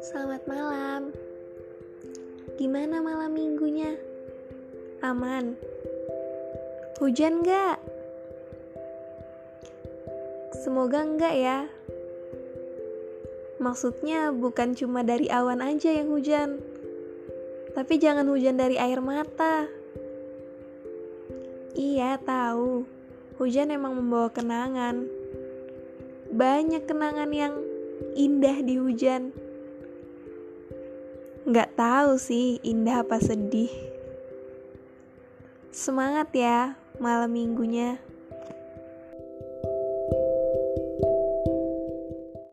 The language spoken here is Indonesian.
Selamat malam. Gimana malam minggunya? Aman? Hujan nggak? Semoga enggak ya. Maksudnya bukan cuma dari awan aja yang hujan. Tapi jangan hujan dari air mata. Iya, tahu. Hujan emang membawa kenangan. Banyak kenangan yang indah di hujan. Nggak tahu sih indah apa sedih. Semangat ya malam minggunya.